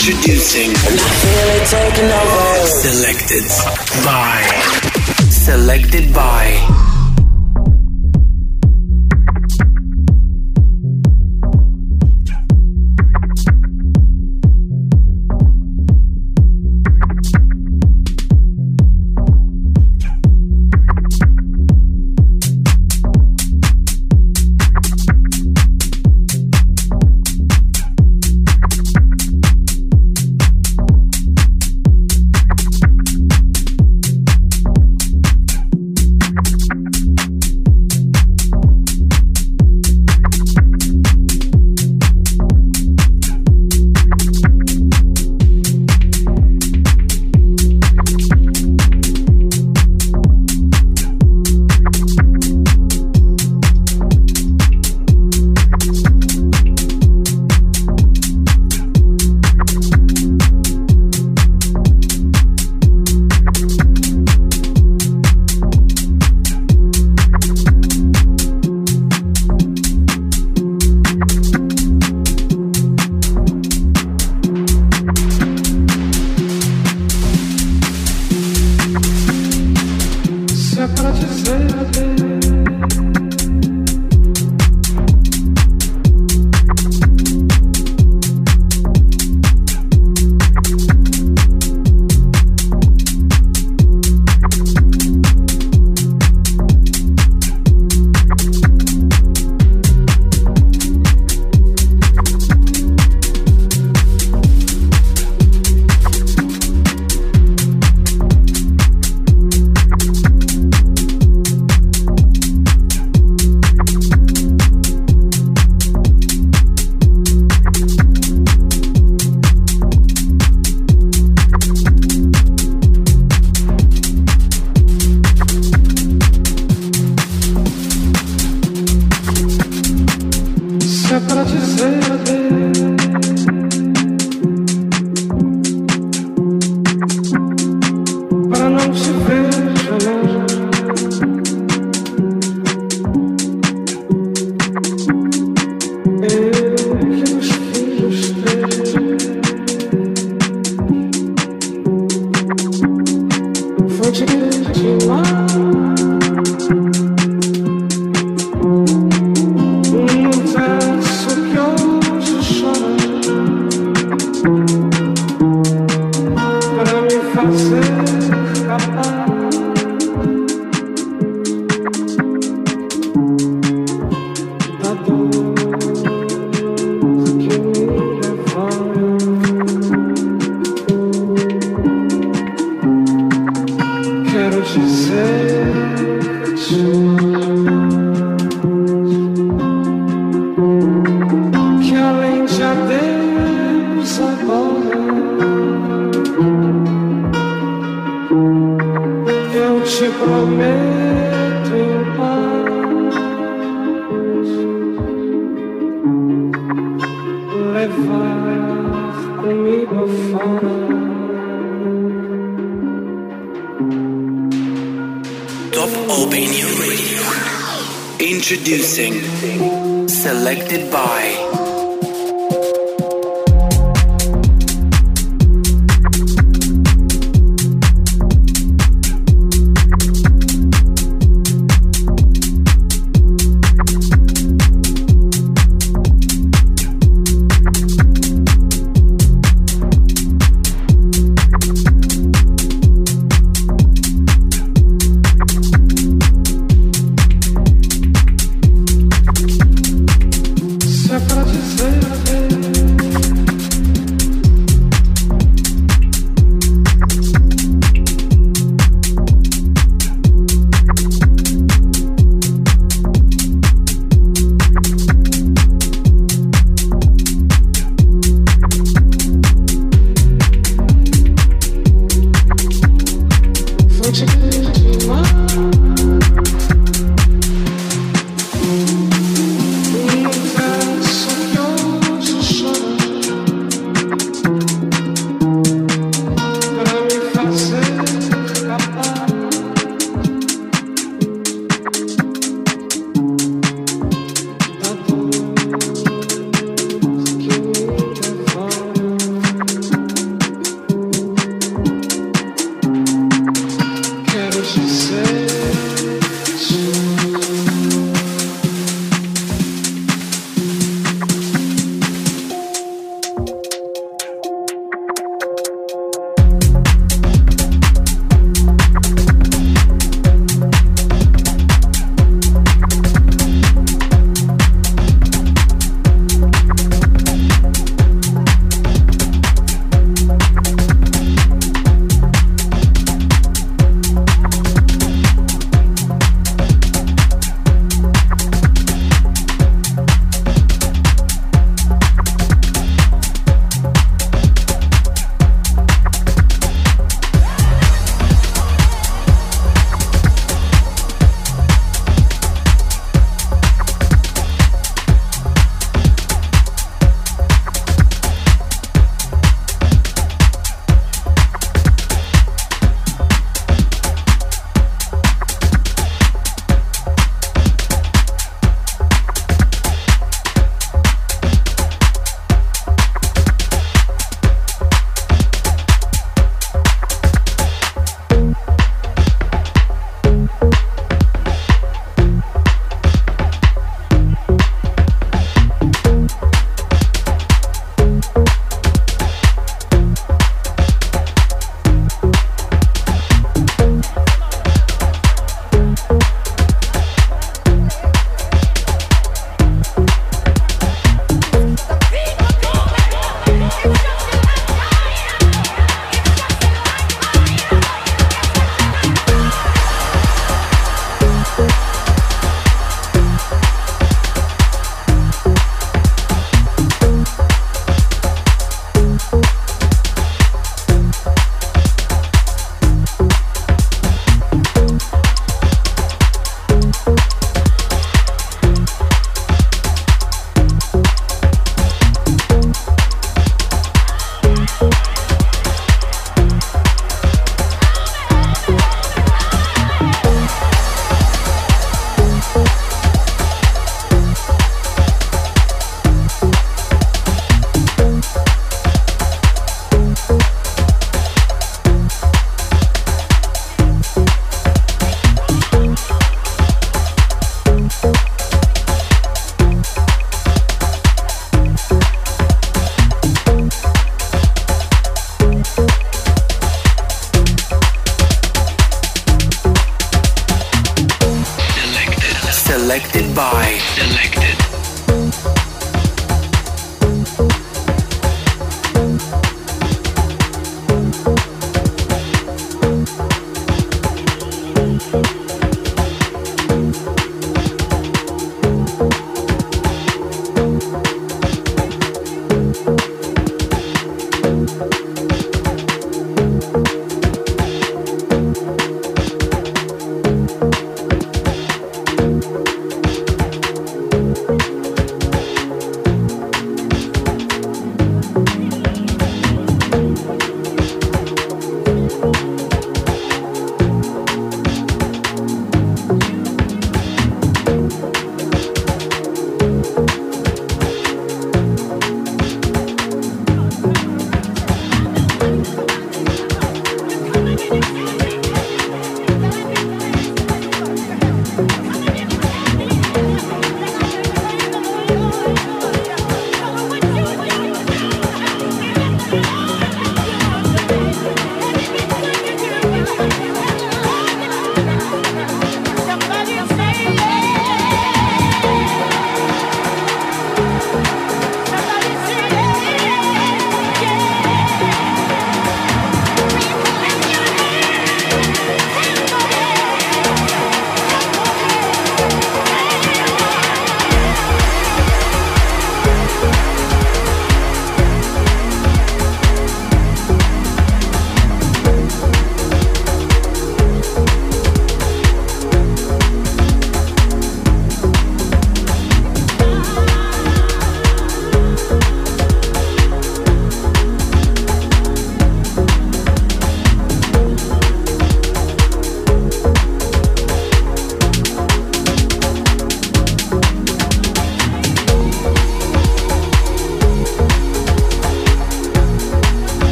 Introducing. Selected by. Selected by. selected by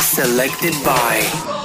Selected by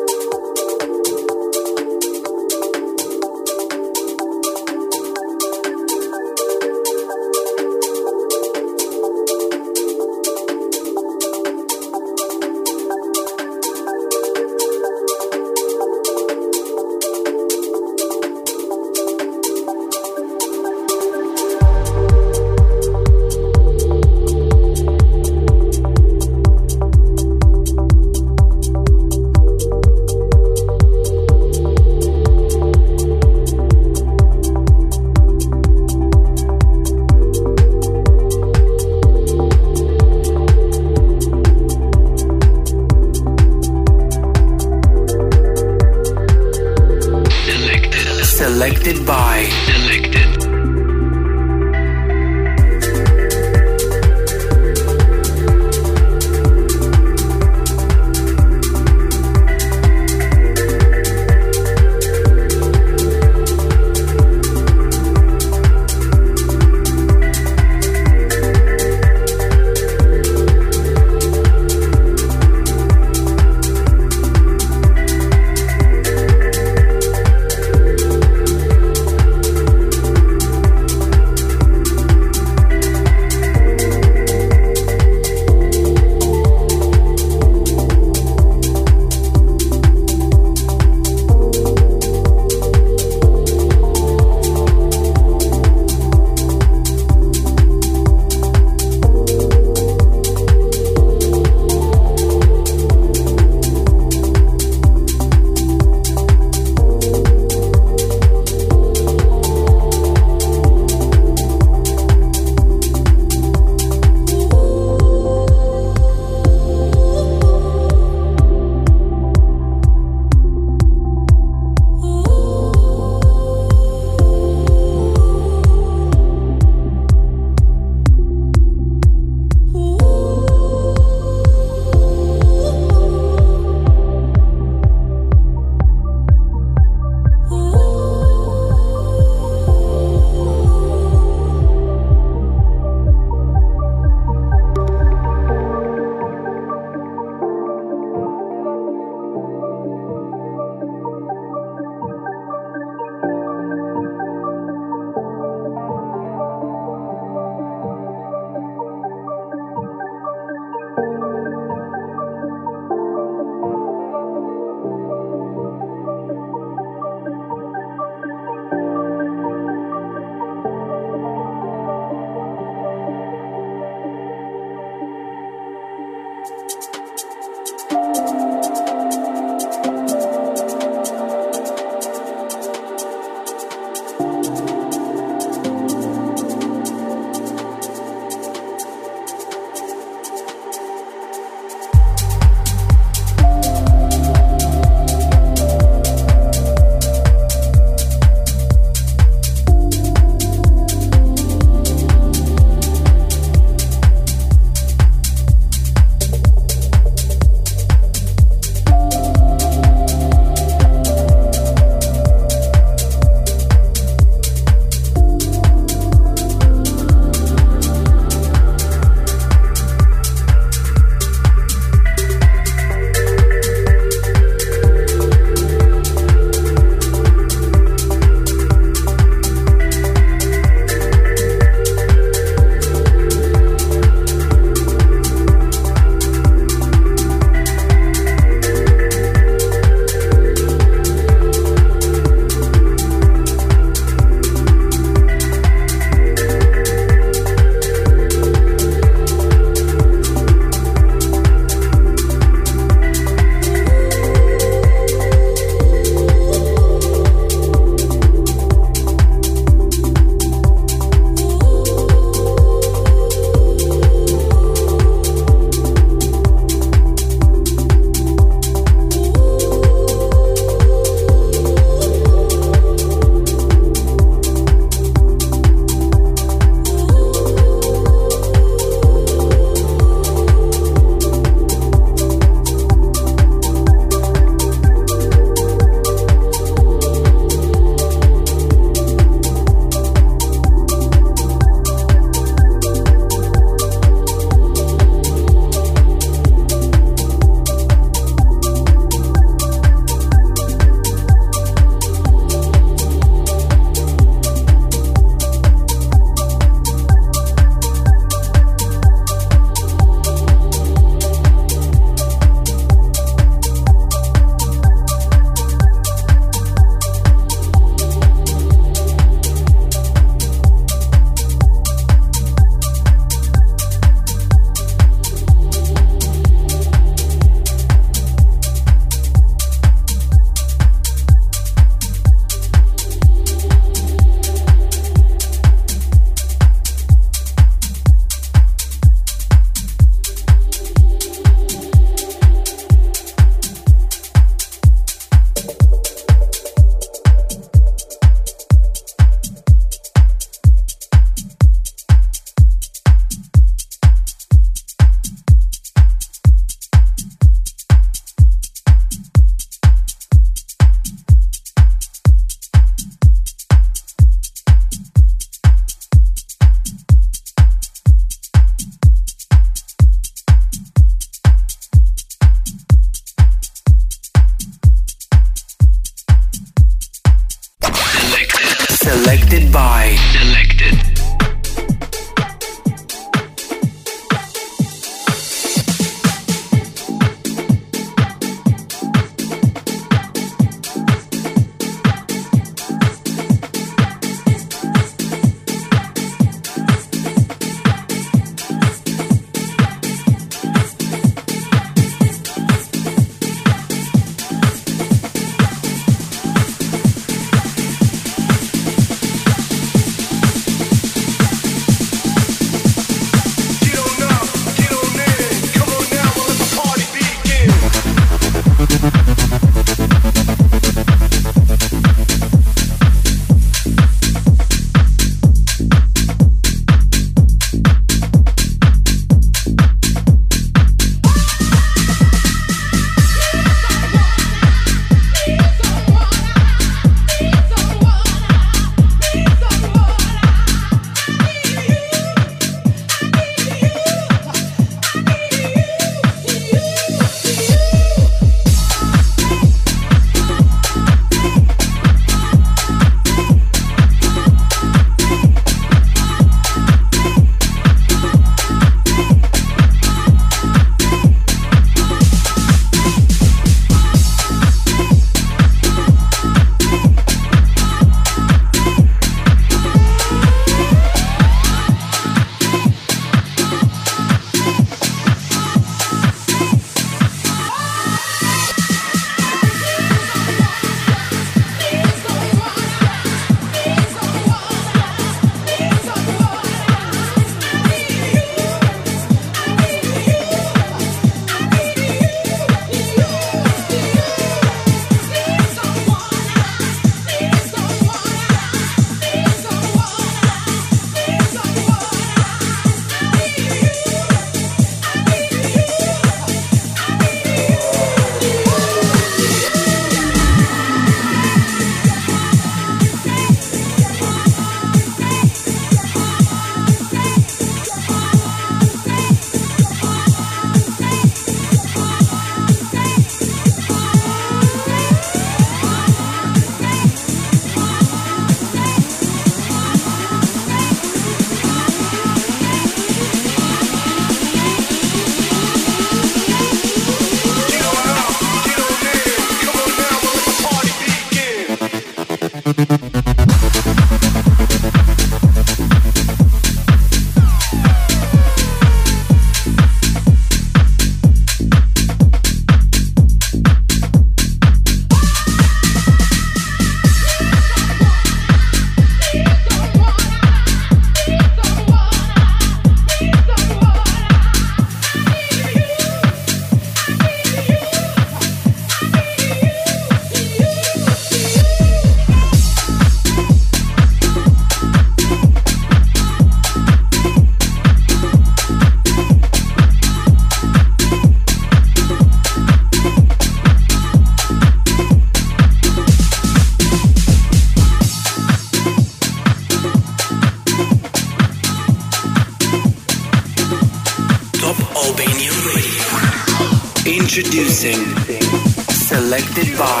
Selected by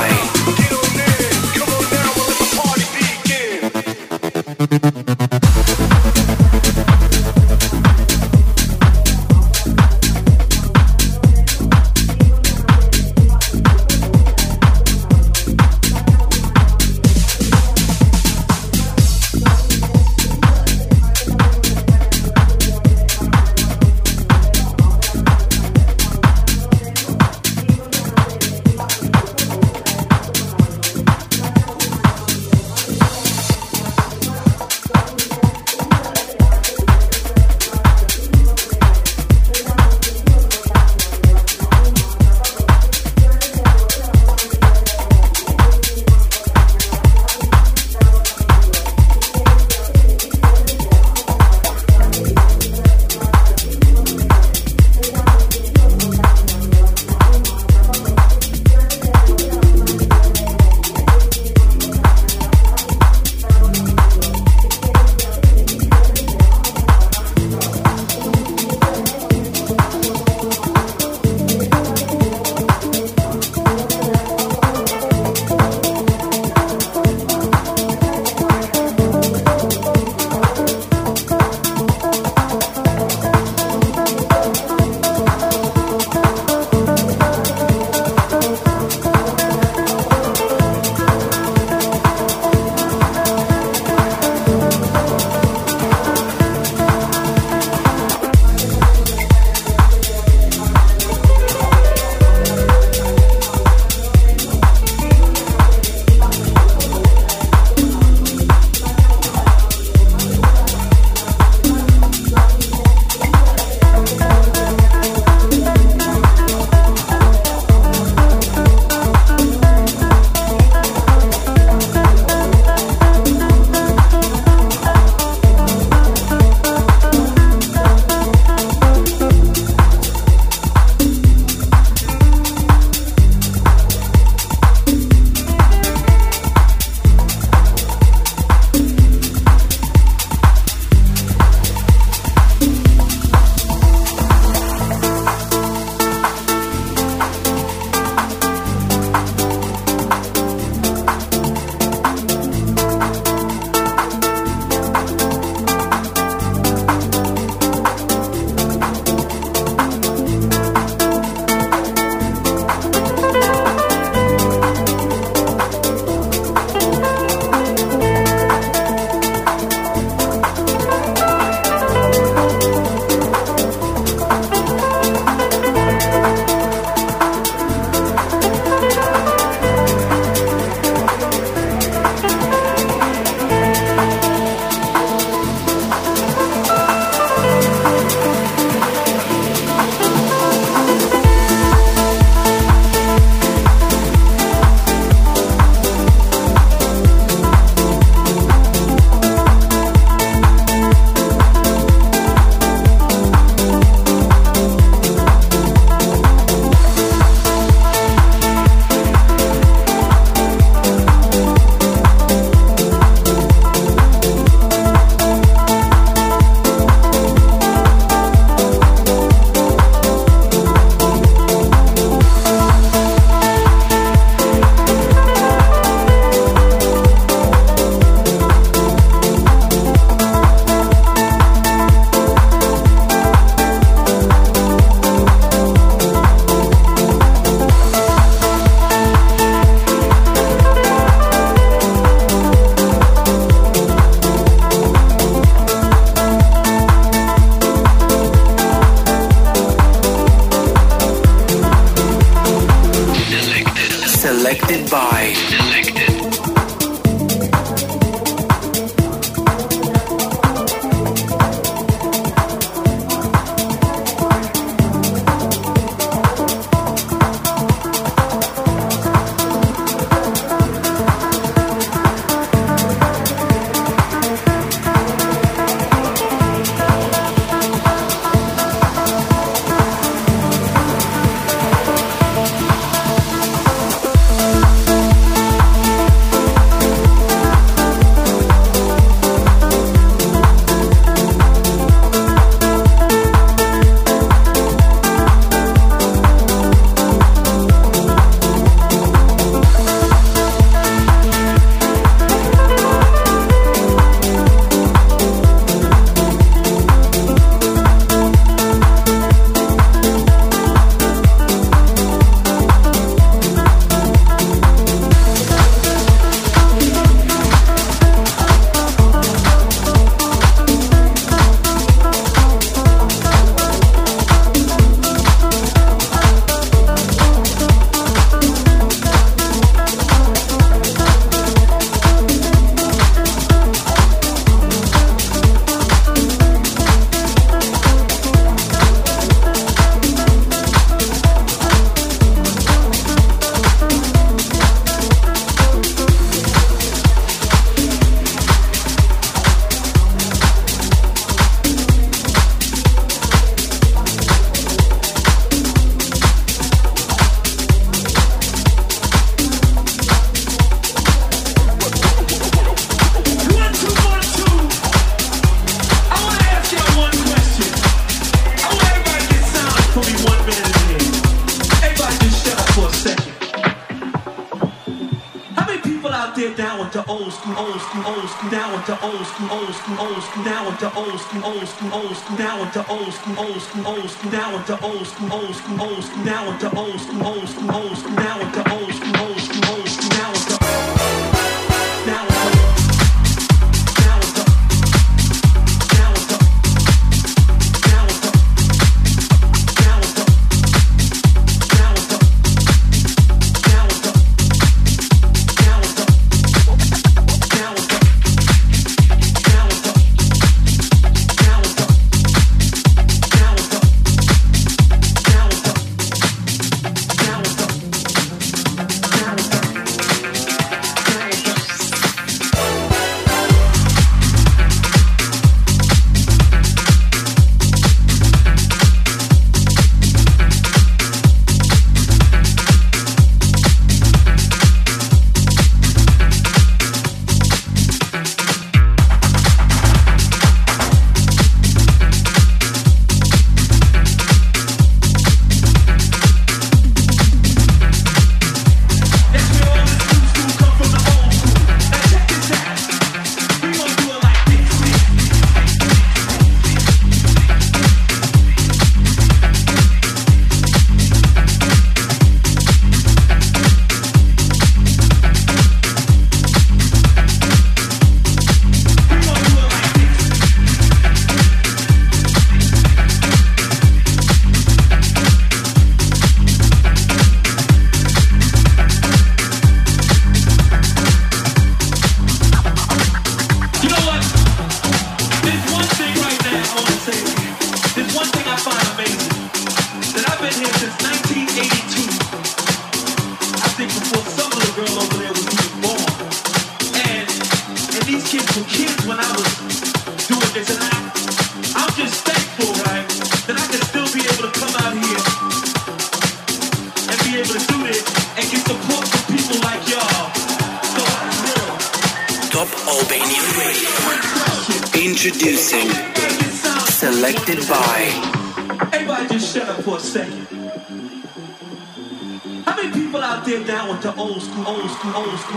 school, old school, old school, now into old school, old school, old school, now into old school, old school, old school, now into old school, old school, old school, now into old school, old school, old school, now into old school.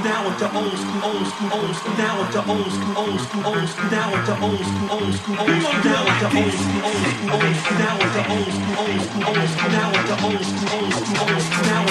Now with the old school, old school, old school, Now with the old school, old school, old school, Now with the old school, old school, old school, Now with the old school, old school, old school, Now with the old school, old school, old school, down with the old school, old school, old school, old school, down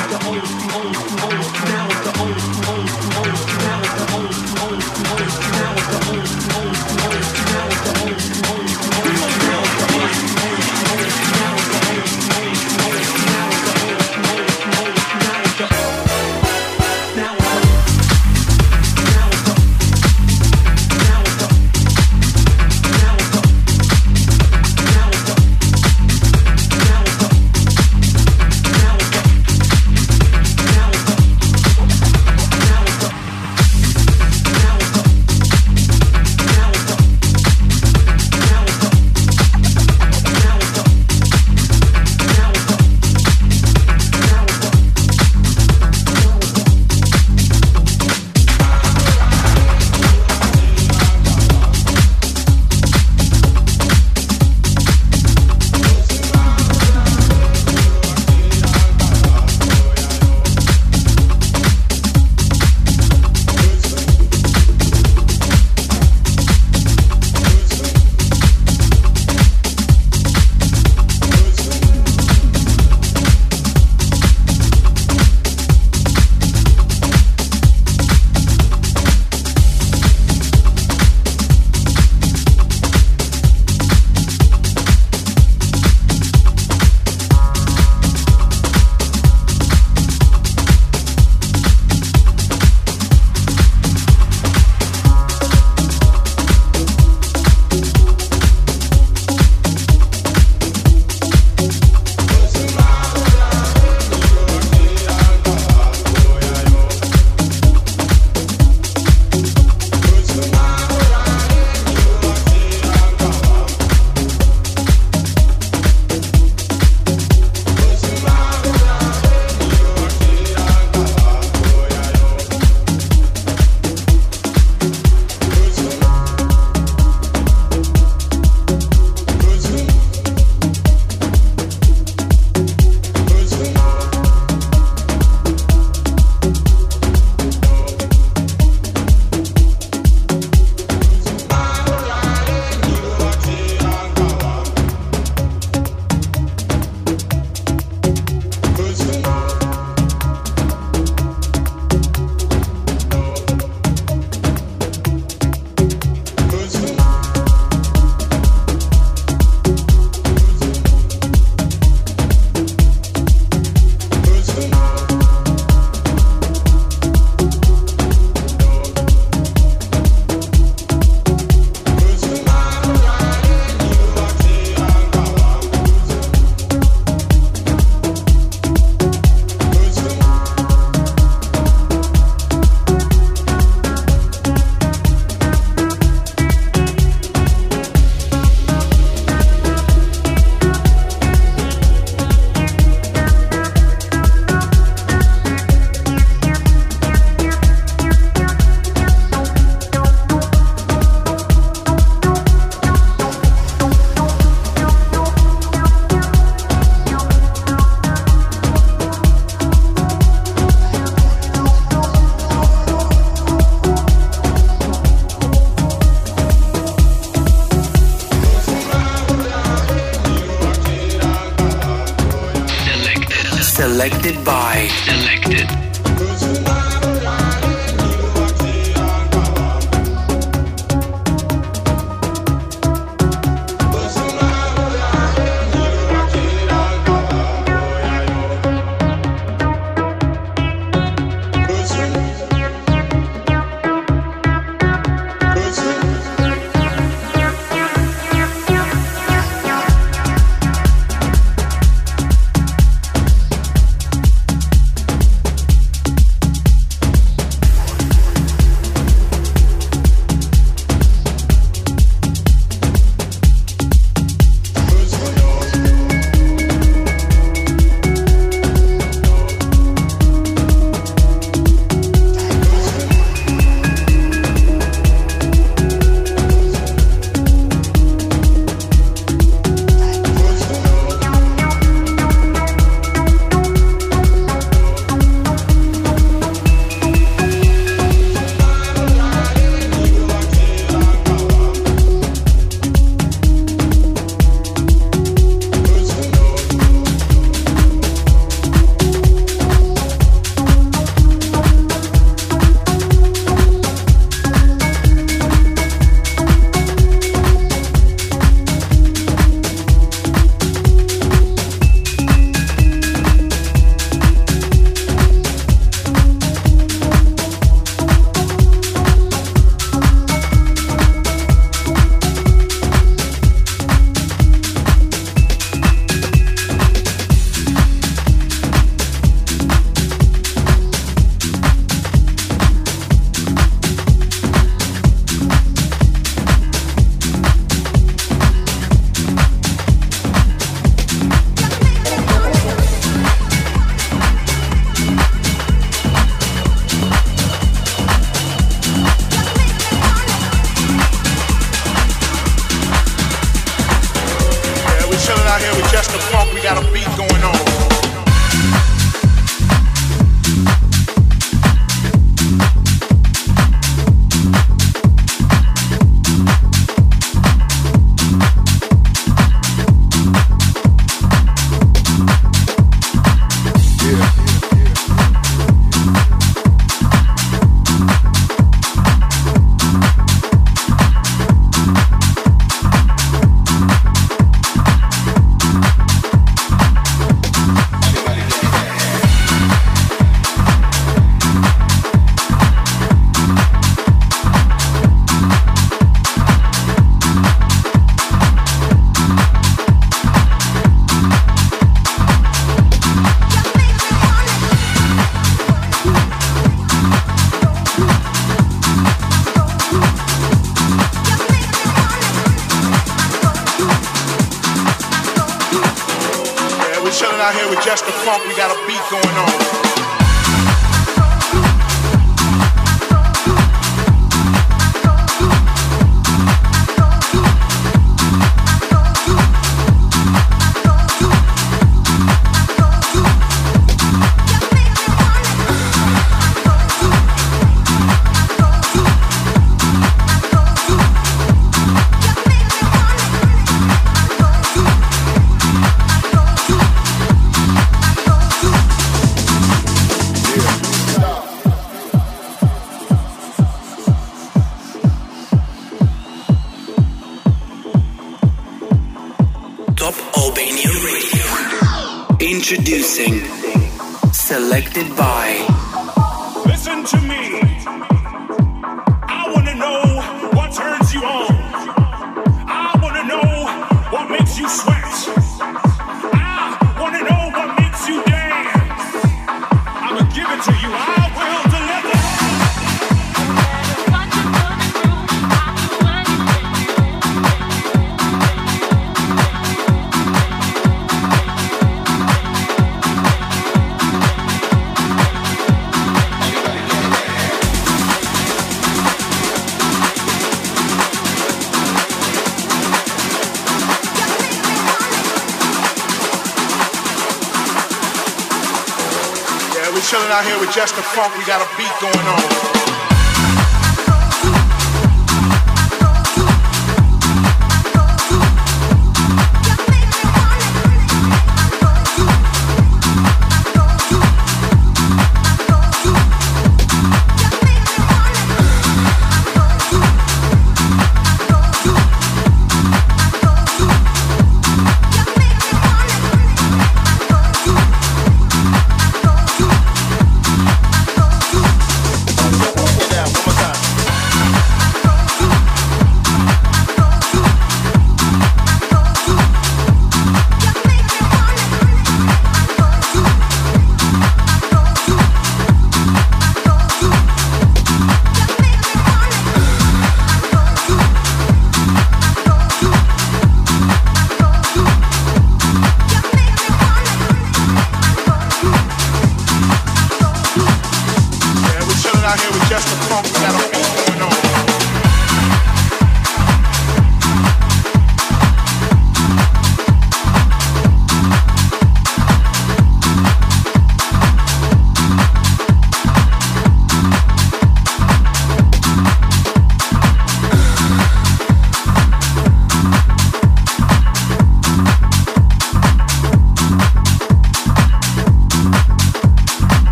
We got